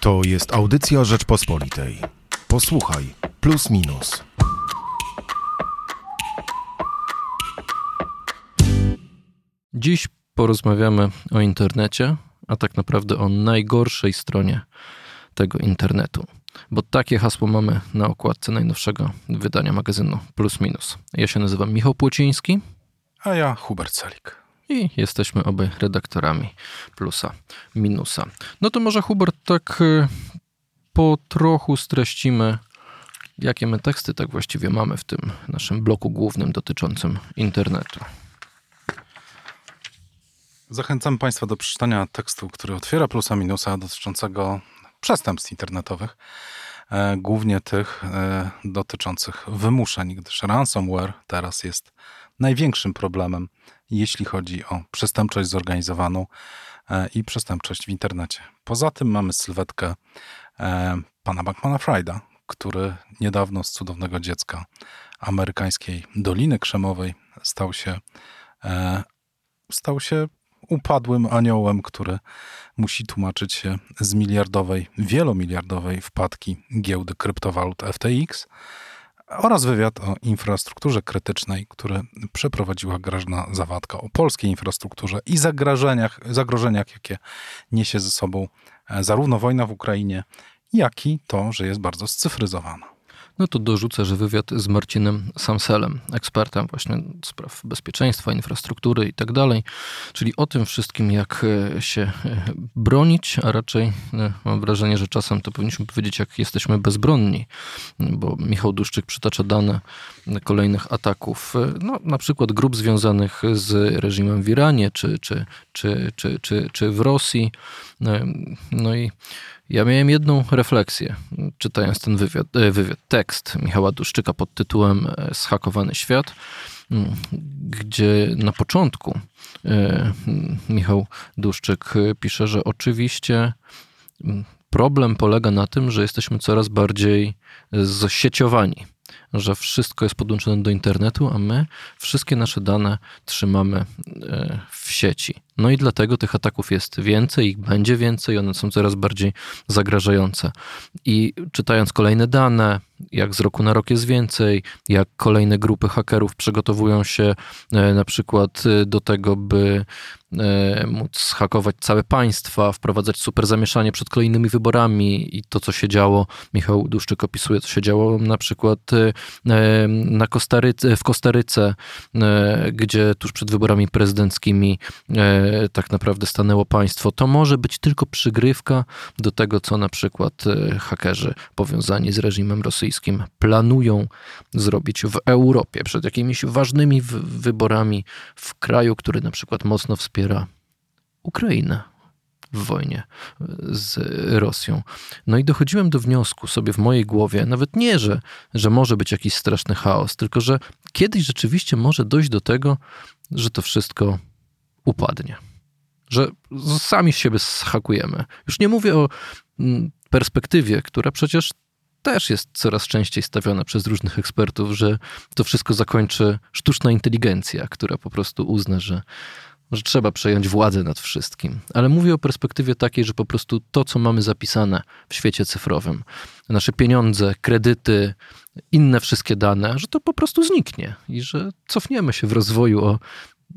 To jest audycja Rzeczpospolitej. Posłuchaj, plus minus. Dziś porozmawiamy o internecie, a tak naprawdę o najgorszej stronie tego internetu. Bo takie hasło mamy na okładce najnowszego wydania magazynu Plus Minus. Ja się nazywam Michał Płociński. A ja Hubert Celik. I jesteśmy obaj redaktorami Plusa Minusa. No to może Hubert tak y, po trochu streścimy, jakie my teksty tak właściwie mamy w tym naszym bloku głównym dotyczącym internetu. Zachęcam Państwa do przeczytania tekstu, który otwiera plusa minusa dotyczącego przestępstw internetowych, e, głównie tych e, dotyczących wymuszeń, gdyż ransomware teraz jest największym problemem, jeśli chodzi o przestępczość zorganizowaną e, i przestępczość w internecie. Poza tym mamy sylwetkę pana Bankmana Frida, który niedawno z cudownego dziecka amerykańskiej Doliny Krzemowej stał się, stał się upadłym aniołem, który musi tłumaczyć się z miliardowej, wielomiliardowej wpadki giełdy kryptowalut FTX oraz wywiad o infrastrukturze krytycznej, który przeprowadziła Grażna Zawadka o polskiej infrastrukturze i zagrożeniach, zagrożeniach, jakie niesie ze sobą e, zarówno wojna w Ukrainie, jak i to, że jest bardzo scyfryzowana. No to dorzucę, że wywiad z Marcinem Samselem, ekspertem właśnie spraw bezpieczeństwa, infrastruktury i tak dalej, czyli o tym wszystkim, jak e, się e, bronić, a raczej e, mam wrażenie, że czasem to powinniśmy powiedzieć, jak jesteśmy bezbronni, bo Michał Duszczyk przytacza dane kolejnych ataków, no, na przykład grup związanych z reżimem w Iranie czy, czy, czy, czy, czy, czy w Rosji. No i ja miałem jedną refleksję, czytając ten wywiad, e, wywiad, tekst Michała Duszczyka pod tytułem e, Schakowany świat, mm, gdzie na początku e, Michał Duszczyk pisze, że oczywiście mm, problem polega na tym, że jesteśmy coraz bardziej zsieciowani że wszystko jest podłączone do internetu, a my wszystkie nasze dane trzymamy w sieci. No i dlatego tych ataków jest więcej, ich będzie więcej, one są coraz bardziej zagrażające. I czytając kolejne dane, jak z roku na rok jest więcej, jak kolejne grupy hakerów przygotowują się e, na przykład e, do tego, by e, móc hakować całe państwa, wprowadzać super zamieszanie przed kolejnymi wyborami i to, co się działo, Michał Duszczyk opisuje, co się działo na przykład na Kostaryce, w Kostaryce, gdzie tuż przed wyborami prezydenckimi tak naprawdę stanęło państwo, to może być tylko przygrywka do tego, co na przykład e, hakerzy powiązani z reżimem rosyjskim planują zrobić w Europie przed jakimiś ważnymi wyborami w kraju, który na przykład mocno wspiera Ukrainę w wojnie e, z Rosją. No i dochodziłem do wniosku sobie w mojej głowie, nawet nie, że, że może być jakiś straszny chaos, tylko że kiedyś rzeczywiście może dojść do tego, że to wszystko upadnie że sami siebie schakujemy. Już nie mówię o mm, perspektywie, która przecież też jest coraz częściej stawiana przez różnych ekspertów, że to wszystko zakończy sztuczna inteligencja, która po prostu uzna, że, że trzeba przejąć władzę nad wszystkim. Ale mówię o perspektywie takiej, że po prostu to, co mamy zapisane w świecie cyfrowym, nasze pieniądze, kredyty, inne wszystkie dane, że to po prostu zniknie i że cofniemy się w rozwoju o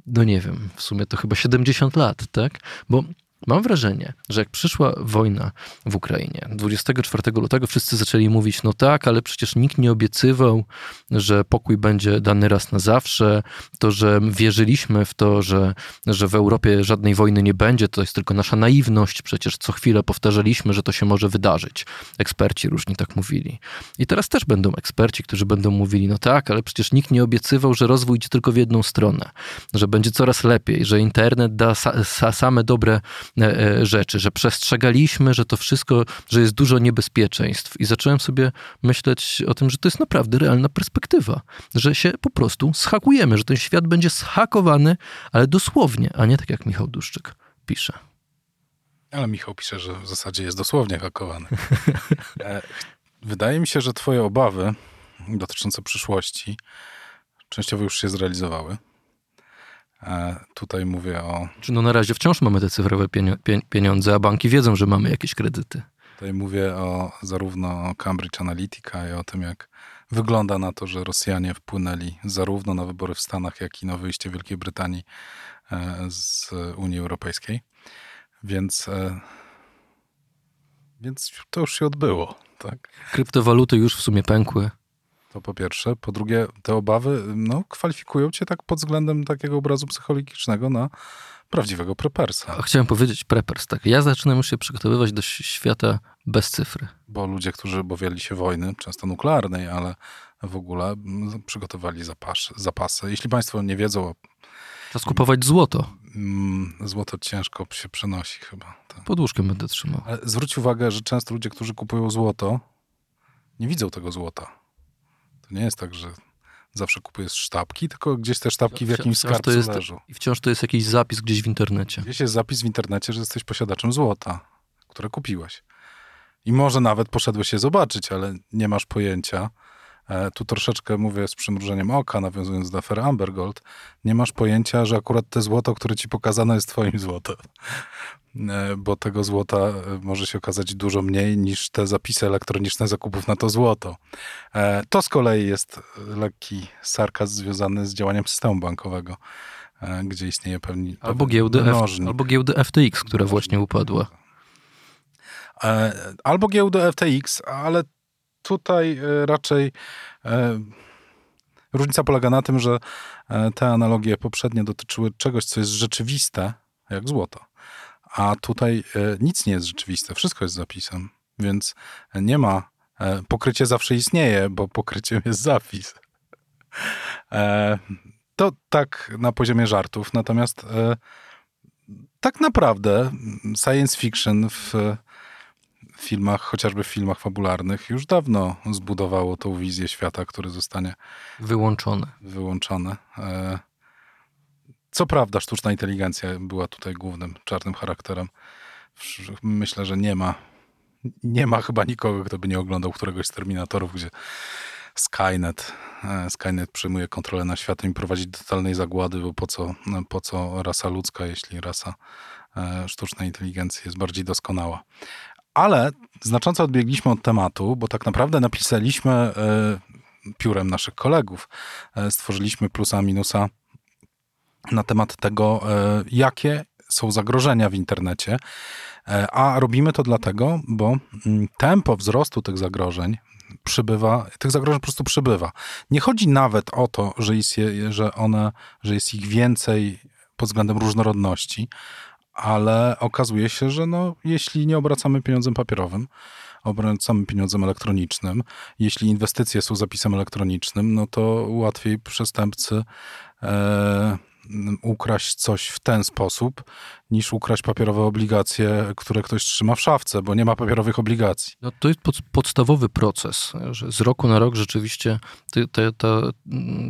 no nie wiem, w sumie to chyba 70 lat, tak? Bo Mam wrażenie, że jak przyszła wojna w Ukrainie 24 lutego, wszyscy zaczęli mówić: No tak, ale przecież nikt nie obiecywał, że pokój będzie dany raz na zawsze. To, że wierzyliśmy w to, że, że w Europie żadnej wojny nie będzie, to jest tylko nasza naiwność. Przecież co chwilę powtarzaliśmy, że to się może wydarzyć. Eksperci różni tak mówili. I teraz też będą eksperci, którzy będą mówili: No tak, ale przecież nikt nie obiecywał, że rozwój idzie tylko w jedną stronę, że będzie coraz lepiej, że internet da sa, same dobre rzeczy, że przestrzegaliśmy, że to wszystko, że jest dużo niebezpieczeństw. I zacząłem sobie myśleć o tym, że to jest naprawdę realna perspektywa, że się po prostu schakujemy, że ten świat będzie schakowany, ale dosłownie, a nie tak jak Michał Duszczyk pisze. Ale Michał pisze, że w zasadzie jest dosłownie hakowany. E, wydaje mi się, że Twoje obawy dotyczące przyszłości częściowo już się zrealizowały. E, tutaj mówię o. No na razie wciąż mamy te cyfrowe pieniądze, a banki wiedzą, że mamy jakieś kredyty. Tutaj mówię o zarówno o Cambridge Analytica i o tym, jak wygląda na to, że Rosjanie wpłynęli zarówno na wybory w Stanach, jak i na wyjście Wielkiej Brytanii e, z Unii Europejskiej. Więc, e, więc to już się odbyło. Tak? Kryptowaluty już w sumie pękły. To po pierwsze. Po drugie, te obawy no, kwalifikują cię tak pod względem takiego obrazu psychologicznego na prawdziwego prepersa. Chciałem powiedzieć prepers, tak. Ja zaczynam się przygotowywać do świata bez cyfry. Bo ludzie, którzy obawiali się wojny, często nuklearnej, ale w ogóle przygotowali zapasy. zapasy. Jeśli Państwo nie wiedzą... Czas kupować złoto. Mm, złoto ciężko się przenosi chyba. Tak. Pod łóżkiem będę trzymał. Ale zwróć uwagę, że często ludzie, którzy kupują złoto, nie widzą tego złota. To nie jest tak, że zawsze kupujesz sztabki, tylko gdzieś te sztabki w jakimś skarbcu jest, leżą. I wciąż to jest jakiś zapis gdzieś w internecie. Gdzieś jest zapis w internecie, że jesteś posiadaczem złota, które kupiłeś. I może nawet poszedłeś je zobaczyć, ale nie masz pojęcia. E, tu troszeczkę mówię z przymrużeniem oka, nawiązując do afery Ambergold. Nie masz pojęcia, że akurat te złoto, które ci pokazano, jest twoim złotem. E, bo tego złota e, może się okazać dużo mniej niż te zapisy elektroniczne zakupów na to złoto. To z kolei jest lekki sarkazm związany z działaniem systemu bankowego, gdzie istnieje pewni albo giełdy, F, albo giełdy FTX, która właśnie upadła. Albo giełdy FTX, ale tutaj raczej różnica polega na tym, że te analogie poprzednie dotyczyły czegoś, co jest rzeczywiste, jak złoto a tutaj e, nic nie jest rzeczywiste, wszystko jest zapisem, więc nie ma, e, pokrycie zawsze istnieje, bo pokryciem jest zapis. E, to tak na poziomie żartów, natomiast tak naprawdę science fiction w filmach, chociażby w filmach fabularnych, już dawno zbudowało tą wizję świata, który zostanie wyłączony. Wyłączony. Co prawda, sztuczna inteligencja była tutaj głównym czarnym charakterem. Myślę, że nie ma, nie ma chyba nikogo, kto by nie oglądał któregoś z Terminatorów, gdzie Skynet, e, Skynet przejmuje kontrolę nad światem i prowadzi do totalnej zagłady, bo po co, po co rasa ludzka, jeśli rasa e, sztucznej inteligencji jest bardziej doskonała. Ale znacząco odbiegliśmy od tematu, bo tak naprawdę napisaliśmy e, piórem naszych kolegów, stworzyliśmy plusa minusa na temat tego, e, jakie są zagrożenia w internecie. E, a robimy to dlatego, bo mm, tempo wzrostu tych zagrożeń przybywa, tych zagrożeń po prostu przybywa. Nie chodzi nawet o to, że jest, je, że one, że jest ich więcej pod względem różnorodności, ale okazuje się, że no, jeśli nie obracamy pieniądzem papierowym, obracamy pieniądzem elektronicznym, jeśli inwestycje są zapisem elektronicznym, no to łatwiej przestępcy e, ukraść coś w ten sposób, niż ukraść papierowe obligacje, które ktoś trzyma w szafce, bo nie ma papierowych obligacji. No to jest pod, podstawowy proces, że z roku na rok rzeczywiście te, te, ta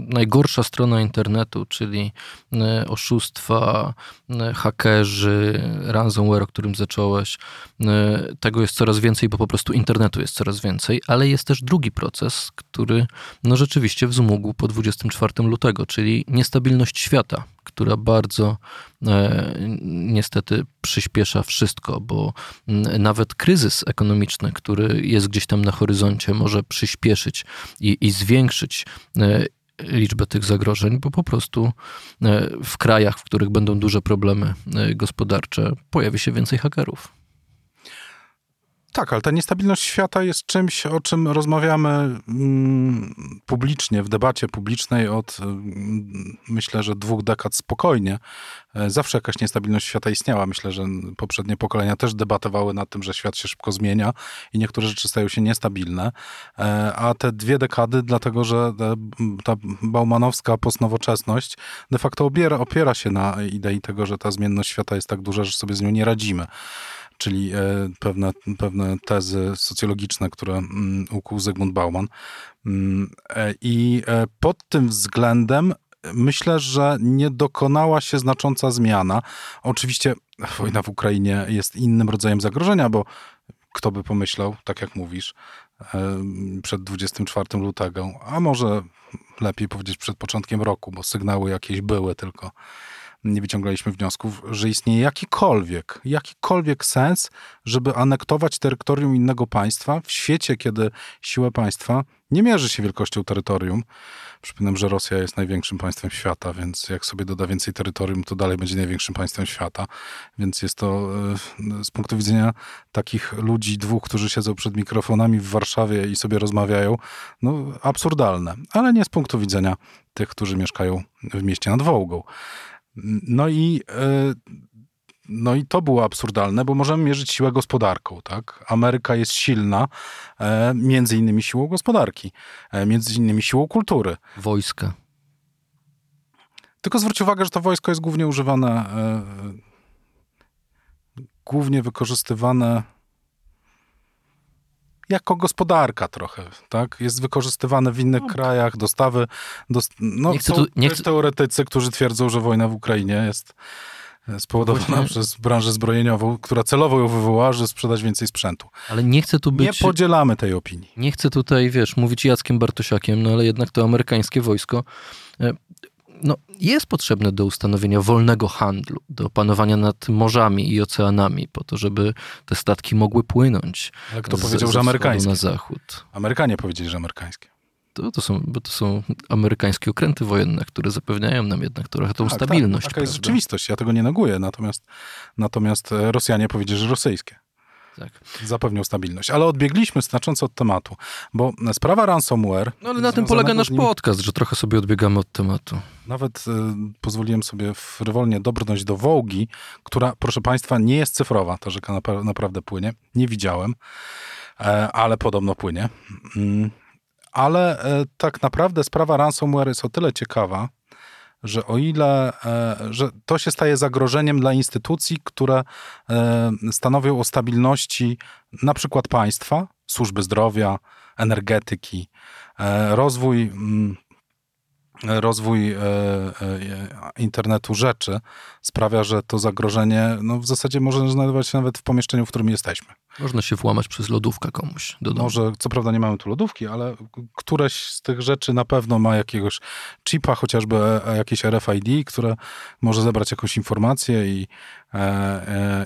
najgorsza strona internetu, czyli e, oszustwa, e, hakerzy, ransomware, o którym zacząłeś, e, tego jest coraz więcej, bo po prostu internetu jest coraz więcej, ale jest też drugi proces, który no rzeczywiście wzmógł po 24 lutego, czyli niestabilność świata która bardzo e, niestety przyspiesza wszystko, bo nawet kryzys ekonomiczny, który jest gdzieś tam na horyzoncie, może przyspieszyć i, i zwiększyć e, liczbę tych zagrożeń, bo po prostu e, w krajach, w których będą duże problemy gospodarcze, pojawi się więcej hakerów. Tak, ale ta niestabilność świata jest czymś, o czym rozmawiamy mm, publicznie, w debacie publicznej od mm, myślę, że dwóch dekad spokojnie. E, zawsze jakaś niestabilność świata istniała. Myślę, że poprzednie pokolenia też debatowały nad tym, że świat się szybko zmienia i niektóre rzeczy stają się niestabilne. E, a te dwie dekady, dlatego że ta baumanowska postnowoczesność de facto opiera, opiera się na idei tego, że ta zmienność świata jest tak duża, że sobie z nią nie radzimy czyli e, pewne, pewne tezy socjologiczne, które mm, ukuł Zygmunt Bauman. Mm, e, I e, pod tym względem myślę, że nie dokonała się znacząca zmiana. Oczywiście wojna w Ukrainie jest innym rodzajem zagrożenia, bo kto by pomyślał, tak jak mówisz, przed 24 lutego, a może lepiej powiedzieć przed początkiem roku, bo sygnały jakieś były, tylko nie wyciągaliśmy wniosków, że istnieje jakikolwiek, jakikolwiek sens, żeby anektować terytorium innego państwa w świecie, kiedy siła państwa nie mierzy się wielkością terytorium. Przypominam, że Rosja jest największym państwem świata, więc jak sobie doda więcej terytorium, to dalej będzie największym państwem świata. Więc jest to e, z punktu widzenia takich ludzi, dwóch, którzy siedzą przed mikrofonami w Warszawie i sobie rozmawiają, no absurdalne. Ale nie z punktu widzenia tych, którzy mieszkają w mieście nad Wołgą. No i e, no i to było absurdalne, bo możemy mierzyć siłę gospodarką, tak? Ameryka jest silna e, między innymi siłą gospodarki, e, między innymi siłą kultury. Wojska. Tylko zwróć uwagę, że to wojsko jest głównie używane, głównie wykorzystywane jako gospodarka trochę, tak? Jest wykorzystywane w innych no. krajach, dostawy, dost... no nie chcę tu, nie chcę... teoretycy, którzy twierdzą, że wojna w Ukrainie jest spowodowana Właśnie... przez branżę zbrojeniową, która celowo ją wywołała, że sprzedać więcej sprzętu. Ale nie chcę tu być... Nie podzielamy tej opinii. Nie chcę tutaj, wiesz, mówić Jackiem Bartosiakiem, no ale jednak to amerykańskie wojsko e, no, jest potrzebne do ustanowienia wolnego handlu, do panowania nad morzami i oceanami, po to, żeby te statki mogły płynąć. Ale kto powiedział, że amerykańskie? Na zachód. Amerykanie powiedzieli, że amerykańskie. To, to, są, bo to są amerykańskie okręty wojenne, które zapewniają nam jednak trochę tą tak, tak stabilność. Tak, taka jest rzeczywistość, ja tego nie neguję, natomiast, natomiast e, Rosjanie powiedzieli, że rosyjskie. Tak. Zapewnią stabilność. Ale odbiegliśmy znacząco od tematu, bo sprawa ransomware... No ale na tym polega nasz nim... podcast, że trochę sobie odbiegamy od tematu. Nawet y, pozwoliłem sobie frywolnie dobrnąć do Wołgi, która, proszę Państwa, nie jest cyfrowa. Ta rzeka naprawdę płynie. Nie widziałem, e, ale podobno płynie. Mm, ale e, tak naprawdę sprawa ransomware jest o tyle ciekawa, że o ile, e, że to się staje zagrożeniem dla instytucji, które e, stanowią o stabilności na przykład państwa, służby zdrowia, energetyki, rozwój mm, rozwój e, e, internetu rzeczy sprawia, że to zagrożenie no, w zasadzie może znajdować się nawet w pomieszczeniu, w którym jesteśmy. Można się włamać przez lodówkę komuś do domu. Może, co prawda nie mamy tu lodówki, ale któreś z tych rzeczy na pewno ma jakiegoś chipa, chociażby e, jakieś RFID, które może zebrać jakąś informację i,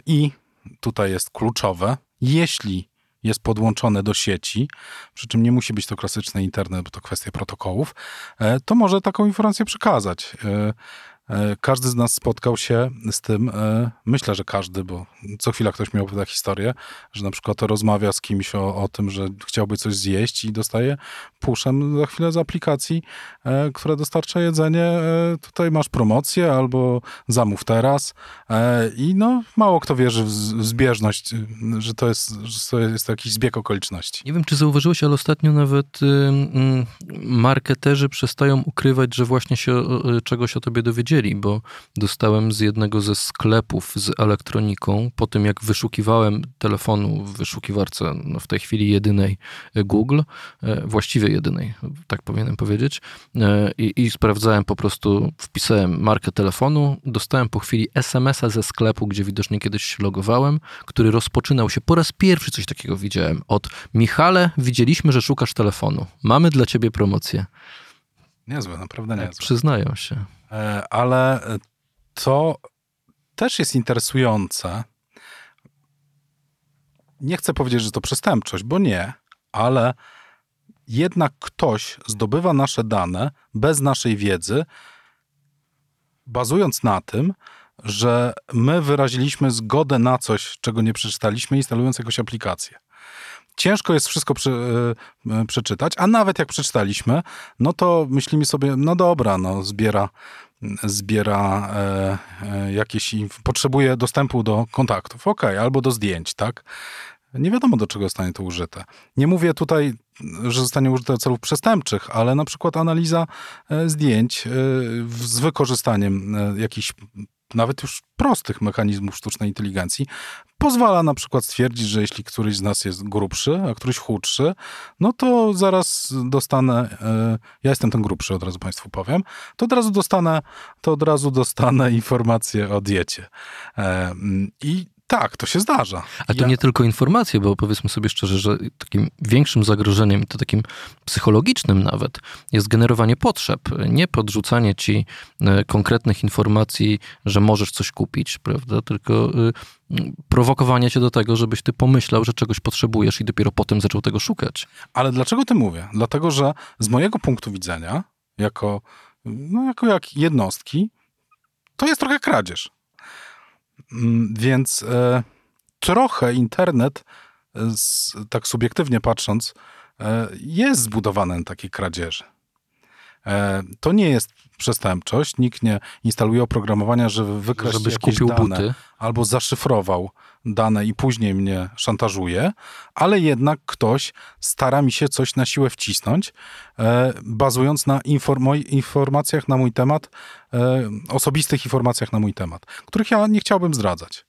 i tutaj jest kluczowe, jeśli jest podłączone do sieci, przy czym nie musi być to klasyczny internet, bo to kwestia protokołów, e, to może taką informację przekazać. E, każdy z nas spotkał się z tym, e, myślę, że każdy, bo co chwila ktoś miał tę historię, że na przykład rozmawia z kimś o, o tym, że chciałby coś zjeść i dostaje puszem za chwilę z aplikacji, e, która dostarcza jedzenie, tutaj masz promocję albo zamów teraz. I no mało kto wierzy w zbieżność, że to jest, że to jest jakiś zbieg okoliczności. Nie wiem, czy zauważyłeś, ale ostatnio nawet marketerzy przestają ukrywać, że właśnie się czegoś o tobie dowiedzieli bo dostałem z jednego ze sklepów z elektroniką, po tym jak wyszukiwałem telefonu w wyszukiwarce, no w tej chwili jedynej e, Google, e, właściwie jedynej, tak powinienem powiedzieć, e, i, i sprawdzałem po prostu, wpisałem markę telefonu, dostałem po chwili SMS-a ze sklepu, gdzie widocznie kiedyś się logowałem, który rozpoczynał się, po raz pierwszy coś takiego widziałem, od Michale, widzieliśmy, że szukasz telefonu. Mamy dla ciebie promocję. Niezłe, naprawdę niezłe. Przyznają się. E, ale to też jest interesujące. Nie chcę powiedzieć, że to przestępczość, bo nie, ale jednak ktoś zdobywa nasze dane bez naszej wiedzy, bazując na tym, że my wyraziliśmy zgodę na coś, czego nie przeczytaliśmy, instalując jakąś aplikację ciężko jest wszystko przy, y, przeczytać, a nawet jak przeczytaliśmy, no to myślimy sobie, no dobra, no zbiera, zbiera e, e, jakieś, potrzebuje dostępu do kontaktów, ok, albo do zdjęć, tak? Nie wiadomo, do czego zostanie to użyte. Nie mówię tutaj, że zostanie użyte do celów przestępczych, ale na przykład analiza e, zdjęć z wykorzystaniem jakichś nawet już prostych mechanizmów sztucznej inteligencji, pozwala na przykład stwierdzić, że jeśli któryś z nas jest grubszy, a któryś chudszy, no to zaraz dostanę, e, ja jestem ten grubszy, od razu Państwu powiem, to od razu dostanę, to od razu dostanę informację o diecie. E, I Tak, to się zdarza. A to Ja- nie tylko informacje, bo powiedzmy sobie szczerze, że takim większym zagrożeniem, to takim psychologicznym nawet, jest generowanie potrzeb. Nie podrzucanie ci e, konkretnych informacji, że możesz coś kupić, prawda? Tylko y, prowokowanie cię do tego, żebyś ty pomyślał, że czegoś potrzebujesz i dopiero potem zaczął tego szukać. Ale dlaczego ty mówię? Dlatego, że z mojego punktu widzenia, jako, no, jako jak jednostki, to jest trochę kradzież. Mm, Więc e, trochę internet, e, tak subiektywnie patrząc, e, jest zbudowany na takiej kradzieży. E, to nie jest przestępczość. Nikt nie instaluje oprogramowania, żeby Żebyś jakieś kupił dane buty. albo zaszyfrował dane i później mnie szantażuje, ale jednak ktoś stara mi się coś na siłę wcisnąć, e, bazując na inform- informacjach na mój temat, e, osobistych informacjach na mój temat, których ja nie chciałbym zdradzać.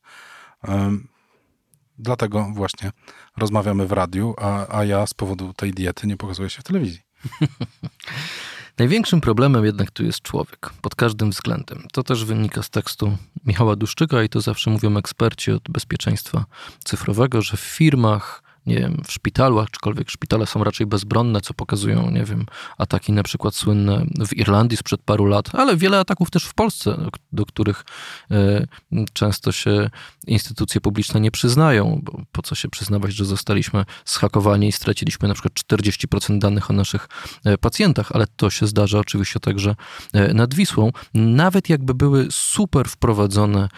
Dlatego właśnie rozmawiamy w radiu, a, a ja z powodu tej diety nie pokazuję się w telewizji. Największym problemem jednak tu jest człowiek, pod każdym względem. To też wynika z tekstu Michała Duszczyka i to zawsze mówią eksperci od bezpieczeństwa cyfrowego, że w firmach, nie wiem, w szpitalu, aczkolwiek szpitale są raczej bezbronne, co pokazują, nie wiem, ataki na przykład słynne w Irlandii sprzed paru lat, ale wiele ataków też w Polsce, do, których e, często się instytucje publiczne nie przyznają, bo po co się przyznawać, że zostaliśmy zhakowani i straciliśmy na przykład 40% danych o naszych e, pacjentach, ale to się zdarza oczywiście także e, nad Wisłą. Nawet jakby były super wprowadzone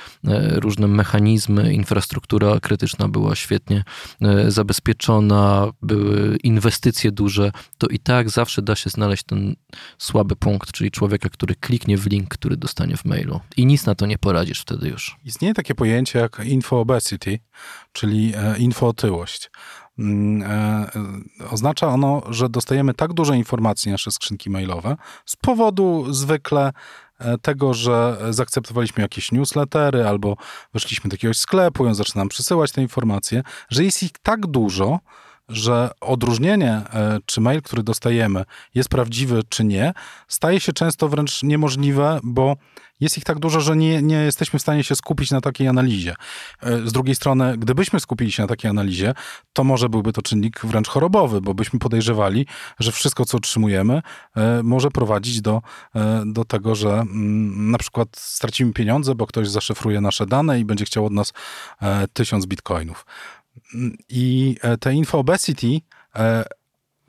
różne mechanizmy, infrastruktura krytyczna była świetnie e, zabezpieczona, były inwestycje duże, to i tak zawsze da się znaleźć ten słaby punkt, czyli człowieka, który kliknie w link, który dostanie w mailu. I nic na to nie poradzisz wtedy już. Istnieje takie pojęcie jak info-obesity, czyli e, infootyłość. Mm, e, Oznacza ono, że dostajemy tak dużo informacji na nasze skrzynki mailowe z powodu zwykle tego, że zaakceptowaliśmy jakieś newslettery albo weszliśmy do jakiegoś sklepu i on zaczyna nam przysyłać te informacje, że jest ich tak dużo, że odróżnienie, e, czy mail, który dostajemy, jest prawdziwy, czy nie, staje się często wręcz niemożliwe, bo jest ich tak dużo, że nie, nie jesteśmy w stanie się skupić na takiej analizie. E, Z drugiej strony, gdybyśmy skupili się na takiej analizie, to może byłby to czynnik wręcz chorobowy, bo byśmy podejrzewali, że wszystko, co otrzymujemy, e, może prowadzić do, do tego, że mm, na przykład stracimy pieniądze, bo ktoś zaszyfruje nasze dane i będzie chciał od nas tysiąc bitcoinów. I e, te info-obesity, e,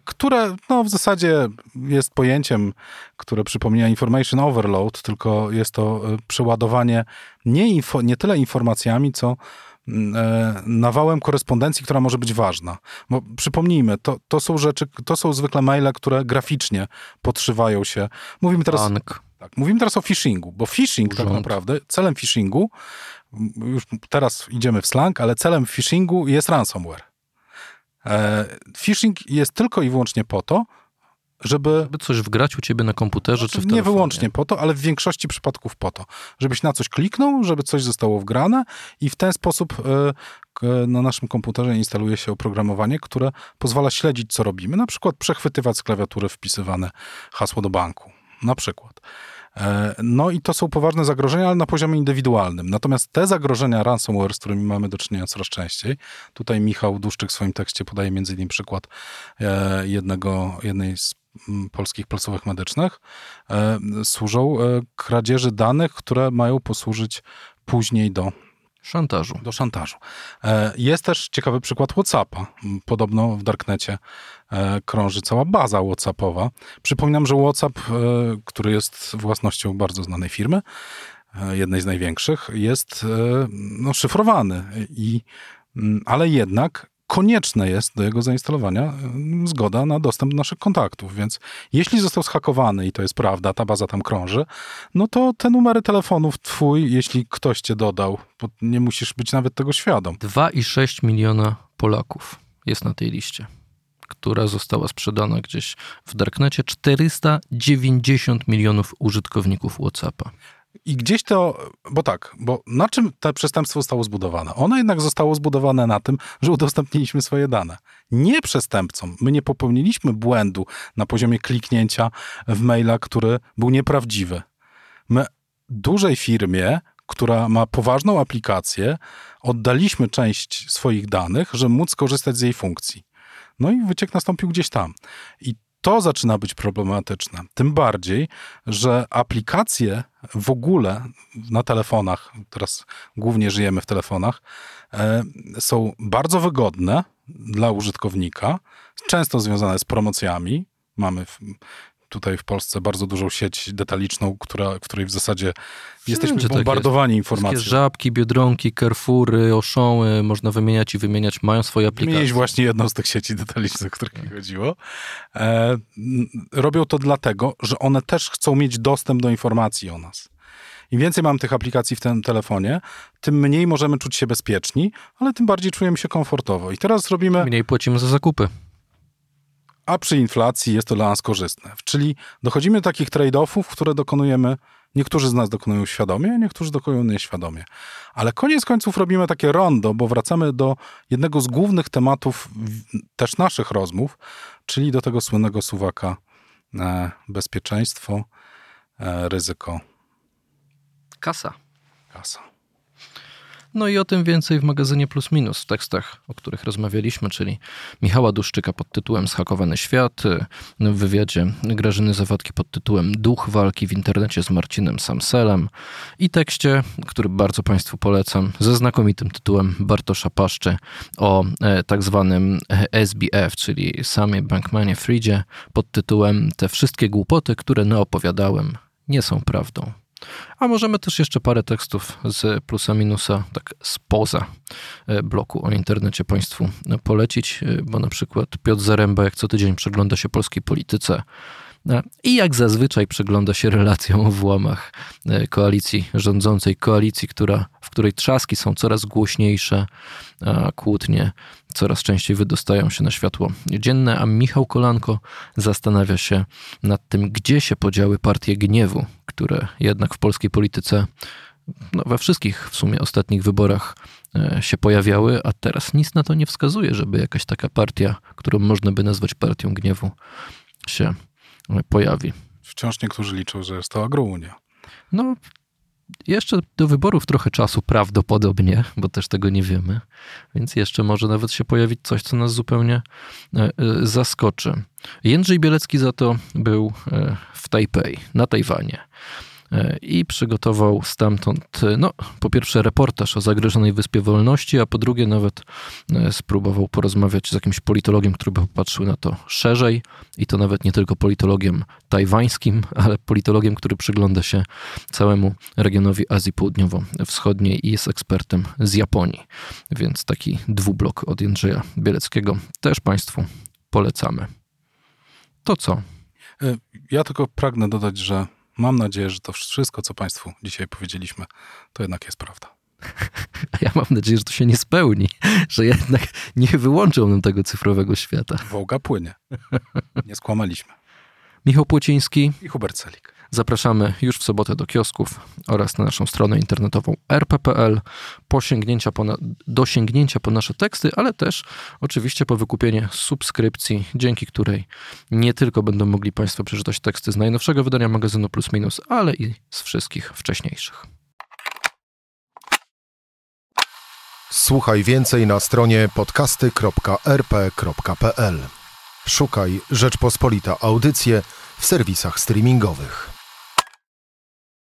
które no, w zasadzie jest pojęciem, które przypomina information overload, tylko jest to e, przeładowanie nie, info, nie tyle informacjami, co mm, nawałem korespondencji, która może być ważna. Bo przypomnijmy, to, to są rzeczy, to są zwykle maile, które graficznie podszywają się. Mówimy teraz, Bank. tak, mówimy teraz o phishingu, bo phishing tak Urząd. naprawdę, celem phishingu, już teraz idziemy w slang, ale celem phishingu jest ransomware. E, phishing jest tylko i wyłącznie po to, żeby By coś wgrać u ciebie na komputerze czy w telefonie. nie wyłącznie po to, ale w większości przypadków po to, żebyś na coś kliknął, żeby coś zostało wgrane i w ten sposób e, na naszym komputerze instaluje się oprogramowanie, które pozwala śledzić, co robimy. Na przykład przechwytywać z klawiatury wpisywane hasło do banku. Na przykład. E, No i to są poważne zagrożenia, ale na poziomie indywidualnym. Natomiast te zagrożenia ransomware, z którymi mamy do czynienia coraz częściej, tutaj Michał Duszczyk w swoim tekście podaje między innymi przykład e, jednego, jednej z mm, polskich placówek medycznych, e, służą kradzieży danych, które mają posłużyć później do Szantażu. do szantażu. E, Jest też ciekawy przykład WhatsAppa. Podobno w Darknecie e, krąży cała baza WhatsAppowa. Przypominam, że WhatsApp, e, który jest własnością bardzo znanej firmy, jednej z największych, jest no, szyfrowany. I, mm, ale jednak konieczne jest do jego zainstalowania mm, zgoda na dostęp do naszych kontaktów. Więc jeśli został zhakowany i to jest prawda, ta baza tam krąży, no to te numery telefonów twój, jeśli ktoś cię dodał, bo nie musisz być nawet tego świadom. 2,6 miliona Polaków jest na tej liście, która została sprzedana gdzieś w Darknecie. 490 milionów użytkowników WhatsAppa. I gdzieś to, bo tak, bo na czym to przestępstwo zostało zbudowane? Ono jednak zostało zbudowane na tym, że udostępniliśmy swoje dane. Nie przestępcom. My nie popełniliśmy błędu na poziomie kliknięcia w maila, który był nieprawdziwy. My dużej firmie, która ma poważną aplikację, oddaliśmy część swoich danych, żeby móc korzystać z jej funkcji. No i wyciek nastąpił gdzieś tam. I to zaczyna być problematyczne. Tym bardziej, że aplikacje w ogóle na telefonach, teraz głównie żyjemy w telefonach, e, są bardzo wygodne dla użytkownika, często związane z promocjami. Mamy tutaj w Polsce bardzo dużą sieć detaliczną, która, której w zasadzie jesteśmy Wszędzie bombardowani tak informacjami. Wszystkie żabki, biedronki, Carrefoury, Auchony, można wymieniać i wymieniać, mają swoje aplikacje. Mieć właśnie jedną z tych sieci detalicznych, o których mi chodziło. E, robią to dlatego, że one też chcą mieć dostęp do informacji o nas. Im więcej mam tych aplikacji w tym telefonie, tym mniej możemy czuć się bezpieczni, ale tym bardziej czujemy się komfortowo. I teraz robimy... Mniej płacimy za zakupy a przy inflacji jest to dla nas korzystne. Czyli dochodzimy do takich trade-offów, które dokonujemy, niektórzy z nas dokonują świadomie, niektórzy dokonują nieświadomie. Ale koniec końców robimy takie rondo, bo wracamy do jednego z głównych tematów też naszych rozmów, czyli do tego słynnego suwaka e, bezpieczeństwo, e, ryzyko. Kasa. Kasa. No i o tym więcej w magazynie Plus Minus w tekstach, o których rozmawialiśmy, czyli Michała Duszczyka pod tytułem Schakowany świat, w wywiadzie Grażyny Zawodki pod tytułem Duch walki w internecie z Marcinem Samselem i tekście, który bardzo Państwu polecam, ze znakomitym tytułem Bartosza Paszczy o e, tak zwanym SBF, czyli samie Bankmanie Fridzie pod tytułem Te wszystkie głupoty, które naopowiadałem, nie są prawdą. A możemy też jeszcze parę tekstów z plusa minusa, tak spoza e, bloku o internecie Państwu polecić, e, bo na przykład Piotr Zaręba, jak co tydzień przegląda się polskiej polityce, e, i jak zazwyczaj przegląda się relacją o włamach koalicji rządzącej, koalicji, która, w której trzaski są coraz głośniejsze, a kłótnie coraz częściej wydostają się na światło dzienne, a Michał Kolanko zastanawia się nad tym, gdzie się podziały partie gniewu, które jednak w polskiej polityce no, we wszystkich w sumie ostatnich wyborach e, się pojawiały, a teraz nic na to nie wskazuje, żeby jakaś taka partia, którą można by nazwać partią gniewu, się e, pojawi. Wciąż niektórzy liczą, że jest to agrounia. No, jeszcze do wyborów trochę czasu prawdopodobnie, bo też tego nie wiemy, więc jeszcze może nawet się pojawić coś, co nas zupełnie e, zaskoczy. Jędrzej Bielecki za to był w Tajpej, na Tajwanie i przygotował stamtąd, no, po pierwsze reportaż o zagrożonej Wyspie Wolności, a po drugie nawet e, spróbował porozmawiać z jakimś politologiem, który by popatrzył na to szerzej i to nawet nie tylko politologiem tajwańskim, ale politologiem, który przygląda się całemu regionowi Azji Południowo-Wschodniej i jest ekspertem z Japonii. Więc taki dwublok od Jędrzeja Bieleckiego też Państwu polecamy. To co? E, ja tylko pragnę dodać, że Mam nadzieję, że to wszystko, co Państwu dzisiaj powiedzieliśmy, to jednak jest prawda. A ja mam nadzieję, że to się nie spełni, że jednak nie wyłączą nam tego cyfrowego świata. Wołga płynie. Nie skłamaliśmy. Michał Płociński i Hubert Celik. Zapraszamy już w sobotę do kiosków oraz na naszą stronę internetową rp.pl po sięgnięcia po na, do sięgnięcia po nasze teksty, ale też oczywiście po wykupienie subskrypcji, dzięki której nie tylko będą mogli Państwo przeczytać teksty z najnowszego wydania magazynu Plus Minus, ale i z wszystkich wcześniejszych. Słuchaj więcej na stronie podcasty.rp.pl. Szukaj Rzeczpospolita Audycje w serwisach streamingowych.